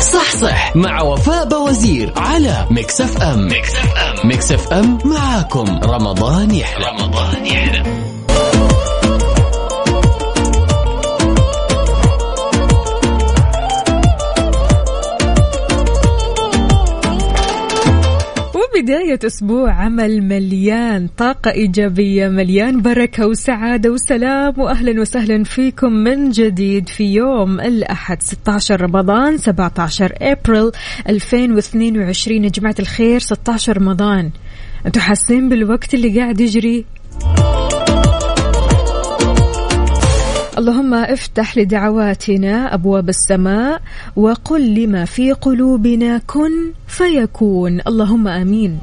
صح صح. مع وفاء بوزير على Mix FM Mix FM Mix FM معاكم رمضان يحلى. رمضان يحلى. بداية أسبوع عمل مليان طاقة إيجابية مليان بركة وسعادة وسلام وأهلا وسهلا فيكم من جديد في يوم الأحد 16 رمضان 17 أبريل 2022 يا جماعة الخير 16 رمضان. أنتوا حاسين بالوقت اللي قاعد يجري؟ اللهم افتح لدعواتنا أبواب السماء وقل لما في قلوبنا كن فيكون. اللهم آمين.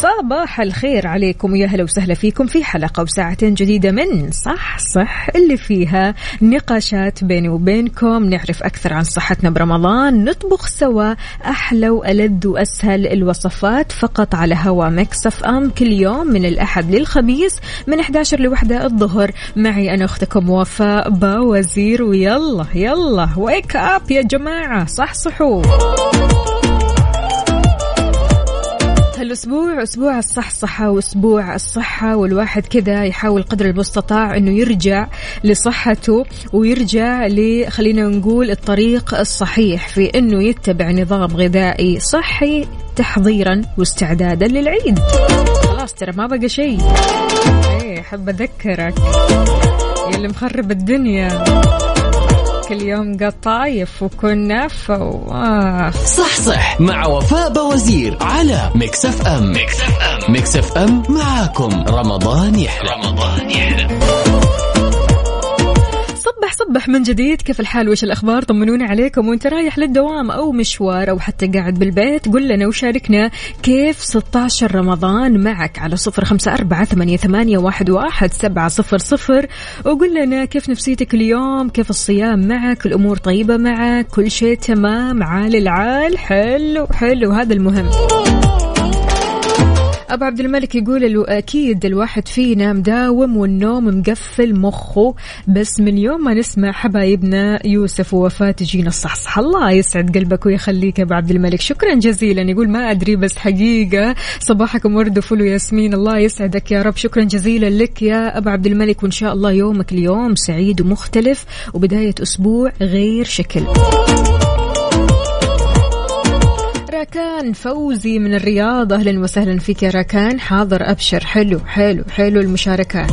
صباح الخير عليكم ويا هلا وسهلا فيكم في حلقة وساعتين جديدة من صح صح اللي فيها نقاشات بيني وبينكم. نعرف أكثر عن صحتنا برمضان. نطبخ سوا أحلى وألذ وأسهل الوصفات فقط على هوا Mix FM. كل يوم من الأحد للخميس من 11 لوحدة الظهر. معي أنا أختكم وفاء باوزير. ويلا يلا wake up يا جماعة. صح صحوا هالاسبوع أسبوع الصحصحة وأسبوع الصحة والواحد كذا يحاول قدر المستطاع إنه يرجع لصحته ويرجع خلينا نقول الطريق الصحيح في إنه يتبع نظام غذائي صحي تحضيرا واستعدادا للعيد. خلاص ترى ما بقى شيء. إيه أحب أذكرك. يلي مخرب الدنيا. كل يوم قطايف وكنافة و... صح صح. مع وفاء بوزير على Mix FM. Mix FM. Mix FM معاكم. رمضان يحلى. رمضان يحلى. صبح من جديد. كيف الحال؟ وش الأخبار؟ طمنونا عليكم. وانت رايح للدوام أو مشوار أو حتى قاعد بالبيت قل لنا وشاركنا كيف 16 رمضان معك على صفر خمسة أربعة ثمانية, ثمانية واحد, واحد سبعة صفر صفر. وقل لنا كيف نفسيتك اليوم؟ كيف الصيام معك؟ الأمور طيبة معك؟ كل شيء تمام؟ عال العال؟ حلو حلو. هذا المهم. أبو عبد الملك يقول أكيد الواحد فينا مداوم والنوم مقفل مخه بس من يوم ما نسمع حبايبنا يوسف ووفاة تجينا الصحصح. الله يسعد قلبك ويخليك يا أبو عبد الملك. شكرا جزيلا. يقول ما أدري بس حقيقة صباحكم ورد وفل وياسمين الله يسعدك يا رب. شكرا جزيلا لك يا أبو عبد الملك. وإن شاء الله يومك اليوم سعيد ومختلف وبداية أسبوع غير شكل. راكان فوزي من الرياض. أهلا وسهلا فيك يا راكان. حاضر أبشر. حلو حلو حلو المشاركات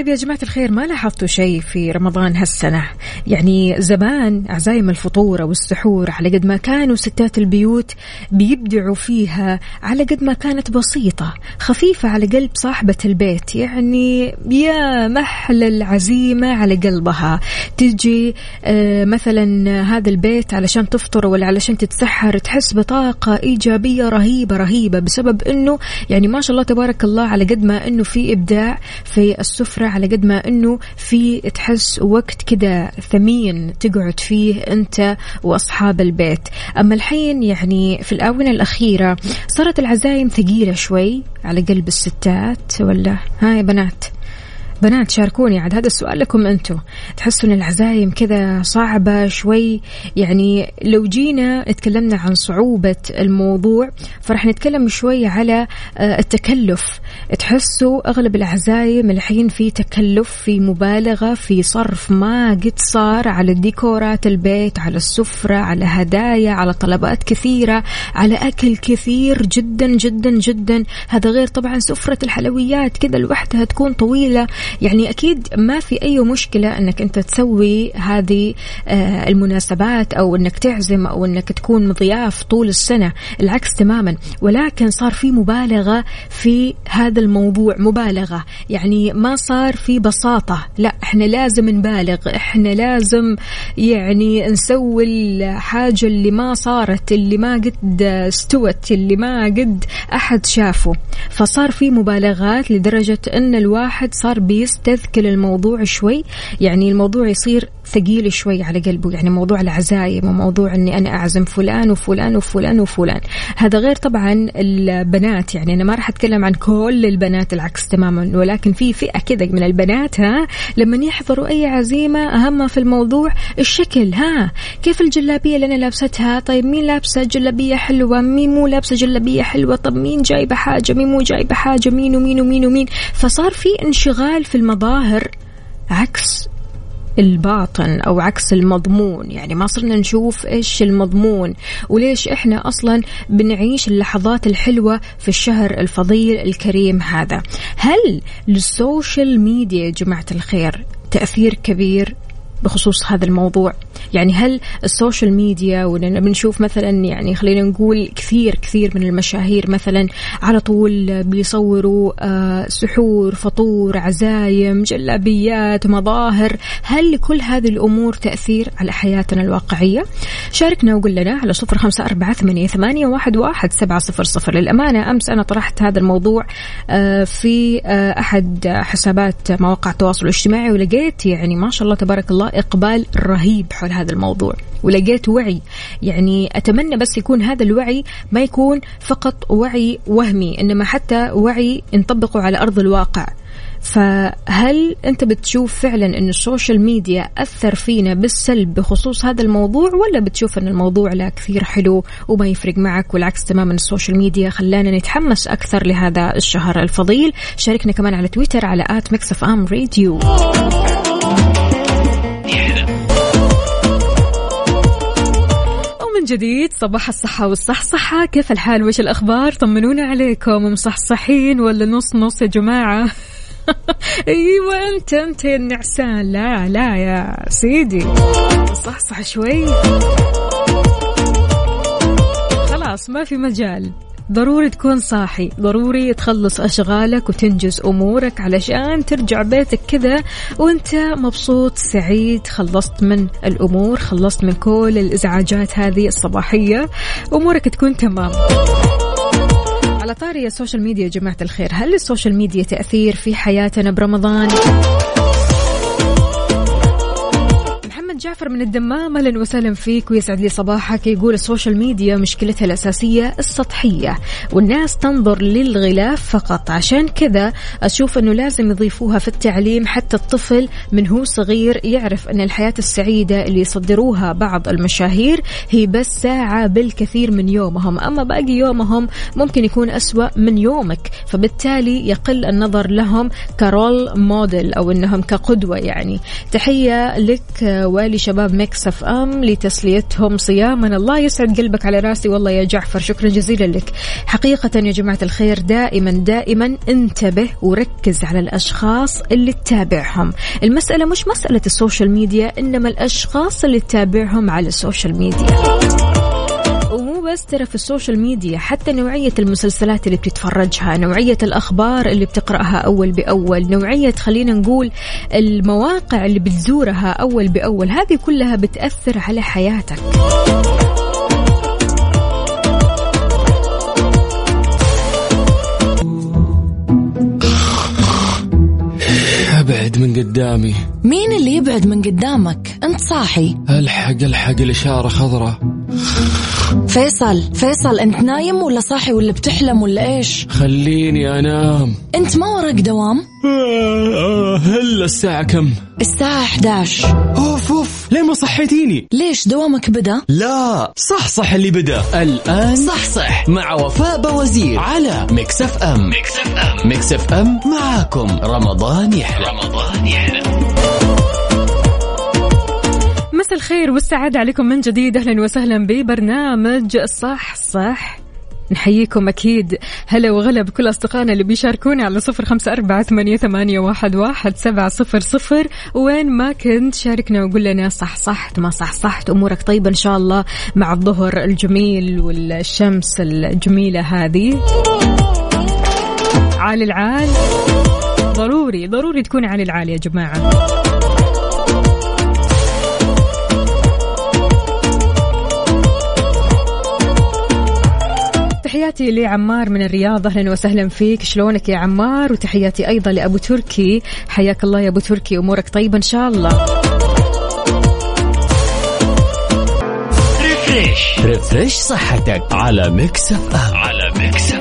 طيب يا جماعة الخير ما لاحظتوا شيء في رمضان هالسنة؟ يعني زمان عزايم الفطور أو السحور على قد ما كانوا ستات البيوت بيبدعوا فيها على قد ما كانت بسيطة خفيفة على قلب صاحبة البيت يعني يا محل العزيمة على قلبها. تجي آه مثلا هذا البيت علشان تفطر ولا علشان تتسحر تحس بطاقة إيجابية رهيبة رهيبة بسبب أنه يعني ما شاء الله تبارك الله على قد ما أنه في إبداع في السفرة على قد ما أنه في تحس وقت كذا ثمين تقعد فيه أنت وأصحاب البيت. أما الحين يعني في الآونة الأخيرة صارت العزايم ثقيلة شوي على قلب الستات ولا؟ هاي بنات. بنات شاركوني عاد هذا السؤال لكم أنتم. تحسوا ان العزايم كذا صعبة شوي؟ يعني لو جينا تكلمنا عن صعوبة الموضوع فرح نتكلم شوي على آه، التكلف. تحسوا أغلب العزايم الحين في تكلف في مبالغة في صرف ما قد صار على ديكورات البيت على السفرة على هدايا على طلبات كثيرة على أكل كثير جدا جدا جدا. هذا غير طبعا سفرة الحلويات كذا لوحدها تكون طويلة. يعني أكيد ما في أي مشكلة أنك أنت تسوي هذه آه، المناسبات أو أنك تعزم أو أنك تكون مضياف طول السنة العكس تماما. ولكن صار في مبالغة في هذا الموضوع مبالغة. يعني ما صار في بساطة. لا إحنا لازم نبالغ. إحنا لازم يعني نسوي الحاجة اللي ما صارت اللي ما قد استوت اللي ما قد أحد شافه. فصار في مبالغات لدرجة أن الواحد صار بي يستذكل الموضوع شوي. يعني الموضوع يصير ثقيل شوي على قلبه يعني موضوع العزايم وموضوع إني أنا أعزم فلان وفلان وفلان وفلان. هذا غير طبعا البنات يعني أنا ما راح أتكلم عن كل البنات العكس تماما. ولكن في فئة كذا من البنات ها لما يحضروا أي عزيمة أهم في الموضوع الشكل ها كيف الجلابية اللي أنا لابستها؟ طيب مين لابسة جلابية حلوة؟ مين مو لابسة جلابية حلوة؟ طب مين جايبة حاجة؟ مين مو جايبة حاجة؟ مين ومين ومين ومين؟ فصار في انشغال في المظاهر عكس الباطن أو عكس المضمون. يعني ما صرنا نشوف إيش المضمون وليش إحنا أصلا بنعيش اللحظات الحلوة في الشهر الفضيل الكريم هذا. هل لل social media يا جماعة الخير تأثير كبير؟ بخصوص هذا الموضوع. يعني هل ال social media بنشوف مثلا يعني خلينا نقول كثير كثير من المشاهير مثلا على طول بيصوروا آه، سحور فطور عزايم جلابيات مظاهر. هل لكل هذه الأمور تأثير على حياتنا الواقعية؟ شاركنا وقول لنا على صفر خمسة أربعة ثمانية واحد واحد سبعة صفر صفر. للأمانة أمس أنا طرحت هذا الموضوع آه، في آه، أحد حسابات مواقع التواصل الاجتماعي ولقيت يعني ما شاء الله تبارك الله إقبال رهيب حول هذا الموضوع. ولقيت وعي. يعني أتمنى بس يكون هذا الوعي ما يكون فقط وعي وهمي إنما حتى وعي نطبقه على أرض الواقع. فهل أنت بتشوف فعلا إن ال social media أثر فينا بالسلب بخصوص هذا الموضوع ولا بتشوف إن الموضوع لا كثير حلو وما يفرق معك والعكس تماما ال social media خلانا نتحمس أكثر لهذا الشهر الفضيل؟ شاركنا كمان على تويتر على at Mix FM Radio. جديد صباح الصحة والصحصحة. كيف الحال؟ وش الأخبار؟ طمنونا عليكم. مصحصحين ولا نص نص يا جماعة؟ أيوه انت أنت يا النعسان. لا لا يا سيدي. صحصح شوي. خلاص ما في مجال. ضروري تكون صاحي ضروري تخلص أشغالك وتنجز أمورك علشان ترجع بيتك كذا وأنت مبسوط سعيد خلصت من الأمور خلصت من كل الإزعاجات هذه الصباحية أمورك تكون تمام على طاري ال social media يا جماعة الخير هل ال social media تأثير في حياتنا برمضان؟ جعفر من الدمام أهلا وسهلا فيك ويسعد لي صباحك. يقول ال social media مشكلتها الأساسية السطحية والناس تنظر للغلاف فقط. عشان كذا أشوف إنه لازم يضيفوها في التعليم حتى الطفل من هو صغير يعرف إن الحياة السعيدة اللي يصدروها بعض المشاهير هي بس ساعة بالكثير من يومهم. أما باقي يومهم ممكن يكون أسوأ من يومك فبالتالي يقل النظر لهم ك role model أو إنهم كقدوة يعني. تحية لك لشباب Mix FM لتسليتهم صياما. الله يسعد قلبك على راسي. والله يا جعفر شكرا جزيلا لك. حقيقة يا جماعة الخير دائما دائما انتبه وركز على الأشخاص اللي تتابعهم. المسألة مش مسألة السوشيال ميديا إنما الأشخاص اللي تتابعهم على السوشيال ميديا. بس ترى في السوشيال ميديا حتى نوعية المسلسلات اللي بتتفرجها نوعية الأخبار اللي بتقرأها أول بأول نوعية خلينا نقول المواقع اللي بتزورها أول بأول هذه كلها بتأثر على حياتك. أبعد من قدامي. مين اللي يبعد من قدامك؟ أنت صاحي. ألحق ألحق الإشارة خضراء. فيصل فيصل أنت نايم ولا صاحي ولا بتحلم ولا إيش؟ خليني أنام. أنت ما وراك دوام؟ هلا الساعة كم؟ الساعة 11 أوف أوف. ليه ما صحيتيني؟ ليش دوامك بدا؟ لا صح صح اللي بدا. الآن صح صح. مع وفاء باوزير على Mix FM Mix FM Mix FM معاكم. رمضان يحلى. رمضان يحلى. مساء الخير والسعادة عليكم من جديد. أهلا وسهلا ببرنامج صح صح. نحييكم أكيد. هلا وغلا بكل أصدقائنا اللي بيشاركونا على صفر خمسة أربعة ثمانية, واحد, سبعة صفر صفر. وين ما كنت شاركنا وقول لنا صح صحت ما صح صحت أمورك طيبة إن شاء الله مع الظهر الجميل والشمس الجميلة هذه. عالي العال. ضروري ضروري تكون عالي العال يا جماعة. تحياتي لعمار من الرياض أهلا وسهلا فيك. شلونك يا عمار؟ وتحياتي أيضا لأبو تركي. حياك الله يا أبو تركي أمورك طيبة إن شاء الله. refresh refresh صحتك على Mix FM على Mix FM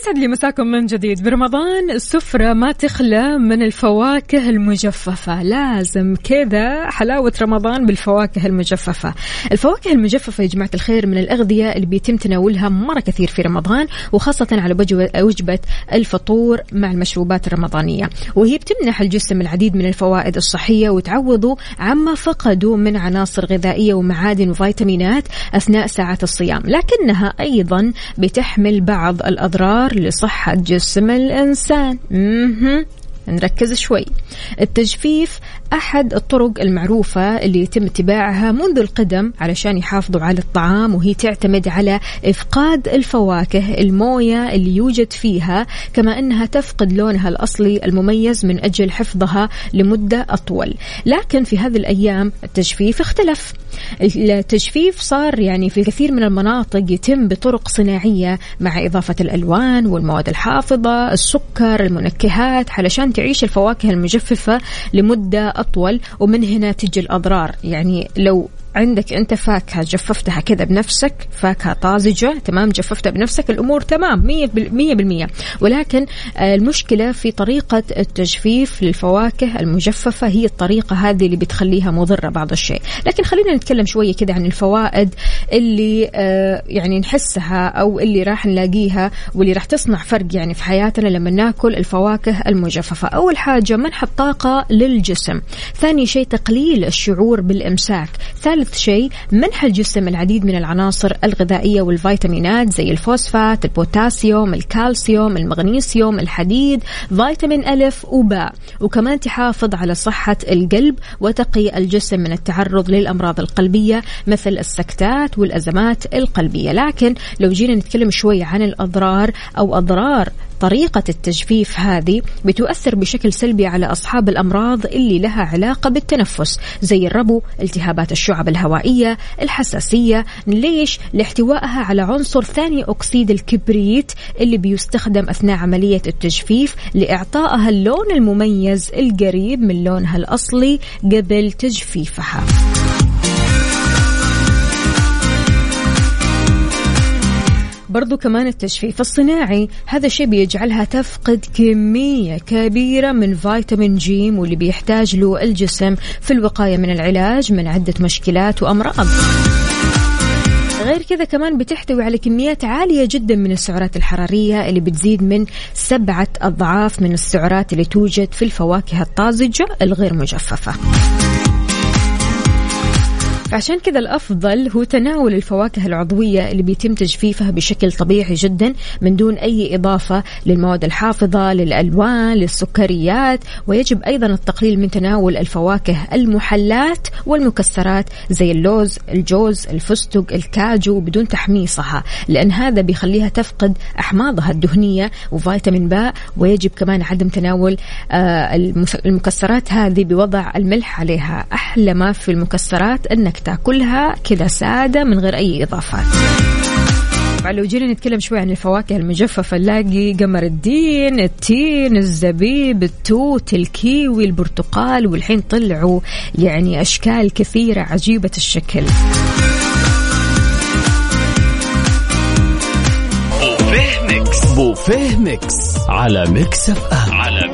يسعد لي مساكم من جديد. برمضان السفرة ما تخلى من الفواكه المجففة. لازم كذا حلاوة رمضان بالفواكه المجففة. الفواكه المجففة يا جماعة الخير من الأغذية اللي بيتم تناولها مرة كثير في رمضان وخاصة على وجبة الفطور مع المشروبات الرمضانية. وهي بتمنح الجسم العديد من الفوائد الصحية وتعوضه عما فقدوا من عناصر غذائية ومعادن وفيتامينات أثناء ساعات الصيام. لكنها أيضا بتحمل بعض الأضرار لصحة جسم الإنسان. نركز شوي. التجفيف أحد الطرق المعروفة اللي يتم اتباعها منذ القدم علشان يحافظوا على الطعام وهي تعتمد على إفقاد الفواكه الموية اللي يوجد فيها كما أنها تفقد لونها الأصلي المميز من أجل حفظها لمدة أطول. لكن في هذه الأيام التجفيف اختلف. التجفيف صار يعني في كثير من المناطق يتم بطرق صناعية مع إضافة الألوان والمواد الحافظة السكر المنكهات علشان تعيش الفواكه المجففة لمدة أطول ومن هنا تجي الأضرار. يعني لو عندك انت فاكهة جففتها كذا بنفسك فاكهة طازجة تمام؟ جففتها بنفسك الأمور تمام 100% ولكن المشكلة في طريقة التجفيف للفواكه المجففة هي الطريقة هذه اللي بتخليها مضرة بعض الشيء. لكن خلينا نتكلم شوية كذا عن الفوائد اللي آه، يعني نحسها أو اللي راح نلاقيها واللي راح تصنع فرق يعني في حياتنا لما ناكل الفواكه المجففة. أول حاجة منح الطاقة للجسم. ثاني شيء تقليل الشعور بالإمساك. ثالث ثالث شيء منح الجسم العديد من العناصر الغذائية والفيتامينات زي الفوسفات البوتاسيوم الكالسيوم المغنيسيوم الحديد فيتامين ألف وباء وكمان تحافظ على صحة القلب وتقي الجسم من التعرض للأمراض القلبية مثل السكتات والأزمات القلبية. لكن لو جينا نتكلم شوي عن الأضرار أو أضرار طريقة التجفيف هذه بتؤثر بشكل سلبي على أصحاب الأمراض اللي لها علاقة بالتنفس زي الربو التهابات الشعب الهوائية الحساسية ليش؟ لاحتوائها على عنصر ثاني أكسيد الكبريت اللي بيستخدم أثناء عملية التجفيف لإعطائها اللون المميز القريب من لونها الأصلي قبل تجفيفها برضو كمان التجفيف الصناعي هذا الشيء بيجعلها تفقد كمية كبيرة من فيتامين جيم واللي بيحتاج له الجسم في الوقاية من العلاج من عدة مشكلات وأمراض. غير كذا كمان بتحتوي على كميات عالية جدا من السعرات الحرارية اللي بتزيد من سبعة أضعاف من السعرات اللي توجد في الفواكه الطازجة الغير مجففة. فعشان كذا الأفضل هو تناول الفواكه العضوية اللي بيتم تجفيفها بشكل طبيعي جدا من دون أي إضافة للمواد الحافظة للألوان للسكريات. ويجب أيضا التقليل من تناول الفواكه المحلات والمكسرات زي اللوز الجوز الفستق الكاجو بدون تحميصها لأن هذا بيخليها تفقد أحماضها الدهنية وفيتامين باء. ويجب كمان عدم تناول آه، المكسرات هذه بوضع الملح عليها. أحلى ما في المكسرات أنك تاكلها كذا سادة من غير أي إضافات. لو جينا نتكلم شوي عن الفواكه المجففة نلاقي قمر الدين التين الزبيب التوت الكيوي البرتقال والحين طلعوا يعني أشكال كثيرة عجيبة الشكل. بوفيه Mix. بوفيه Mix. على Mix FM. على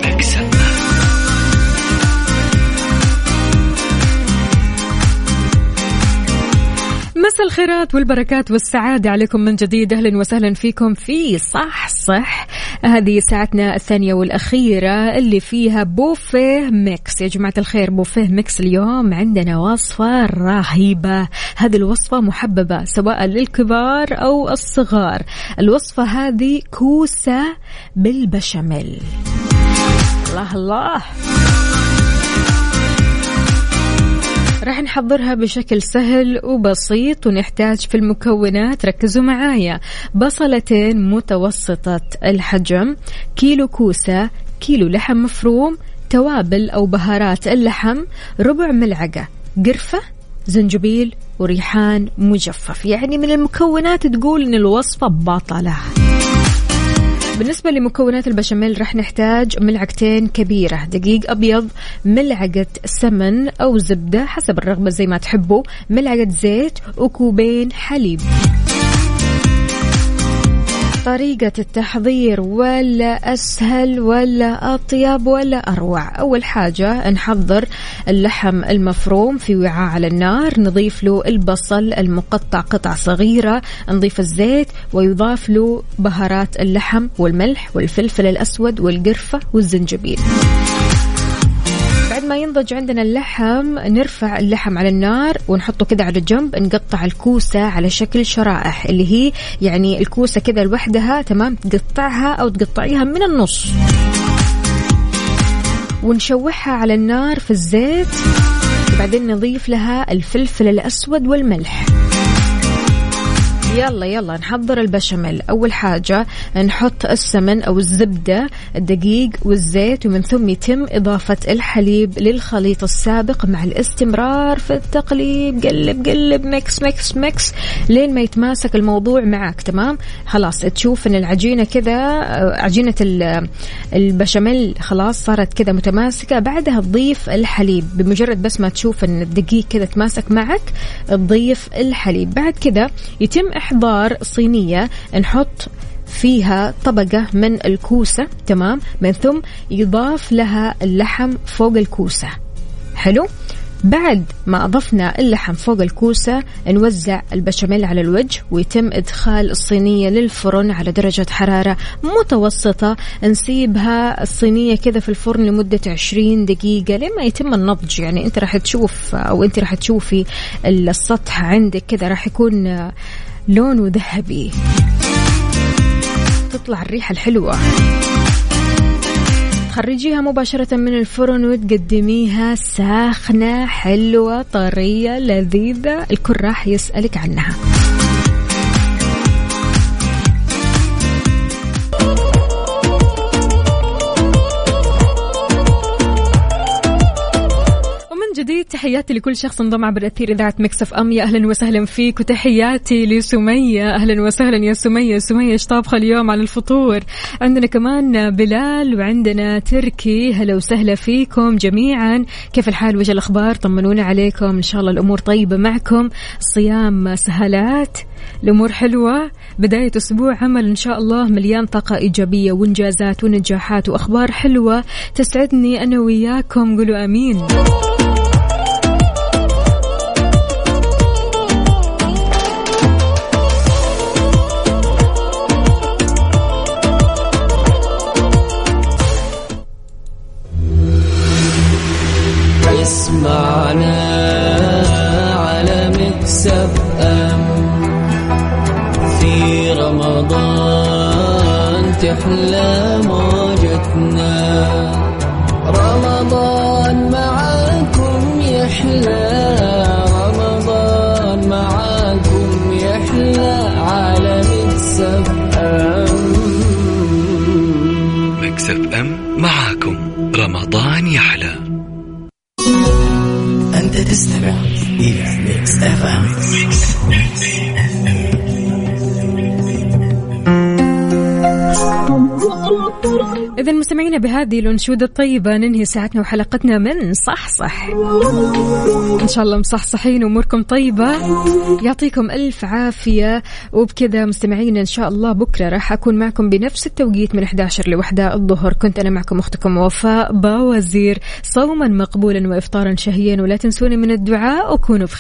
مساء الخيرات والبركات والسعادة عليكم من جديد. أهلا وسهلا فيكم في صح صح هذه ساعتنا الثانية والأخيرة اللي فيها بوفيه Mix. يا جماعة الخير بوفيه Mix اليوم عندنا وصفة رهيبة. هذه الوصفة محببة سواء للكبار أو الصغار. الوصفة هذه كوسة بالبشاميل. الله الله. راح نحضرها بشكل سهل وبسيط ونحتاج في المكونات. ركزوا معايا. بصلتين متوسطة الحجم كيلو كوسة كيلو لحم مفروم توابل أو بهارات اللحم ربع ملعقة قرفة زنجبيل وريحان مجفف. يعني من المكونات تقول إن الوصفة بطلة بالنسبة لمكونات البشاميل رح نحتاج ملعقتين كبيرة. دقيق أبيض ملعقة سمن أو زبدة حسب الرغبة زي ما تحبوا ملعقة زيت وكوبين حليب. طريقة التحضير ولا أسهل ولا أطيب ولا أروع. أول حاجة نحضر اللحم المفروم في وعاء على النار. نضيف له البصل المقطع قطع صغيرة. نضيف الزيت ويضاف له بهارات اللحم والملح والفلفل الأسود والقرفة والزنجبيل. ما ينضج عندنا اللحم نرفع اللحم على النار ونحطه كذا على جنب نقطع الكوسة على شكل شرائح اللي هي يعني الكوسة كذا لوحدها تمام؟ تقطعها أو تقطعيها من النص. ونشوحها على النار في الزيت. بعدين نضيف لها الفلفل الأسود والملح. يلا يلا نحضر البشاميل. أول حاجة نحط السمن أو الزبدة الدقيق والزيت ومن ثم يتم إضافة الحليب للخليط السابق مع الاستمرار في التقليب. قلب قلب mix mix mix. لين ما يتماسك الموضوع معك تمام؟ خلاص تشوف إن العجينة كذا عجينة البشاميل خلاص صارت كذا متماسكة. بعدها تضيف الحليب. بمجرد بس ما تشوف إن الدقيق كذا تماسك معك تضيف الحليب. بعد كذا يتم إحضار صينية نحط فيها طبقة من الكوسة تمام؟ من ثم يضاف لها اللحم فوق الكوسة. حلو؟ بعد ما أضفنا اللحم فوق الكوسة نوزع البشاميل على الوجه ويتم إدخال الصينية للفرن على درجة حرارة متوسطة. نسيبها الصينية كذا في الفرن لمدة 20 دقيقة لما يتم النضج. يعني أنت راح تشوف أو أنت راح تشوفي السطح عندك كذا راح يكون لونه ذهبي. تطلع الريحة الحلوة. تخرجيها مباشرة من الفرن وتقدميها ساخنة حلوة طرية لذيذة. الكل راح يسألك عنها. تحياتي لكل شخص انضم عبر أثير إذاعة مكسف ام يا أهلا وسهلا فيك وتحياتي لسمية. أهلا وسهلا يا سمية. سمية إيش طابخه اليوم على الفطور؟ عندنا كمان بلال وعندنا تركي. هلا وسهلا فيكم جميعا. كيف الحال؟ وجه الأخبار؟ طمنونا عليكم. إن شاء الله الأمور طيبة معكم. الصيام سهلات الأمور حلوة. بداية أسبوع عمل إن شاء الله. مليان طاقة إيجابية وإنجازات ونجاحات وأخبار حلوة تسعدني أنا وياكم. قولوا آمين. معاكم رمضان يحلى أنت تستمع إلى Mix FM إذا مستمعينا بهذه الأنشودة الطيبة ننهي ساعتنا وحلقتنا من صح صح إن شاء الله مصحصحين وأموركم طيبة. يعطيكم ألف عافية. وبكذا مستمعينا إن شاء الله بكرة راح أكون معكم بنفس التوقيت من 11 لوحدة الظهر. كنت أنا معكم أختكم وفاء باوزير صوما مقبولا وإفطارا شهيا ولا تنسوني من الدعاء وكونوا بخير.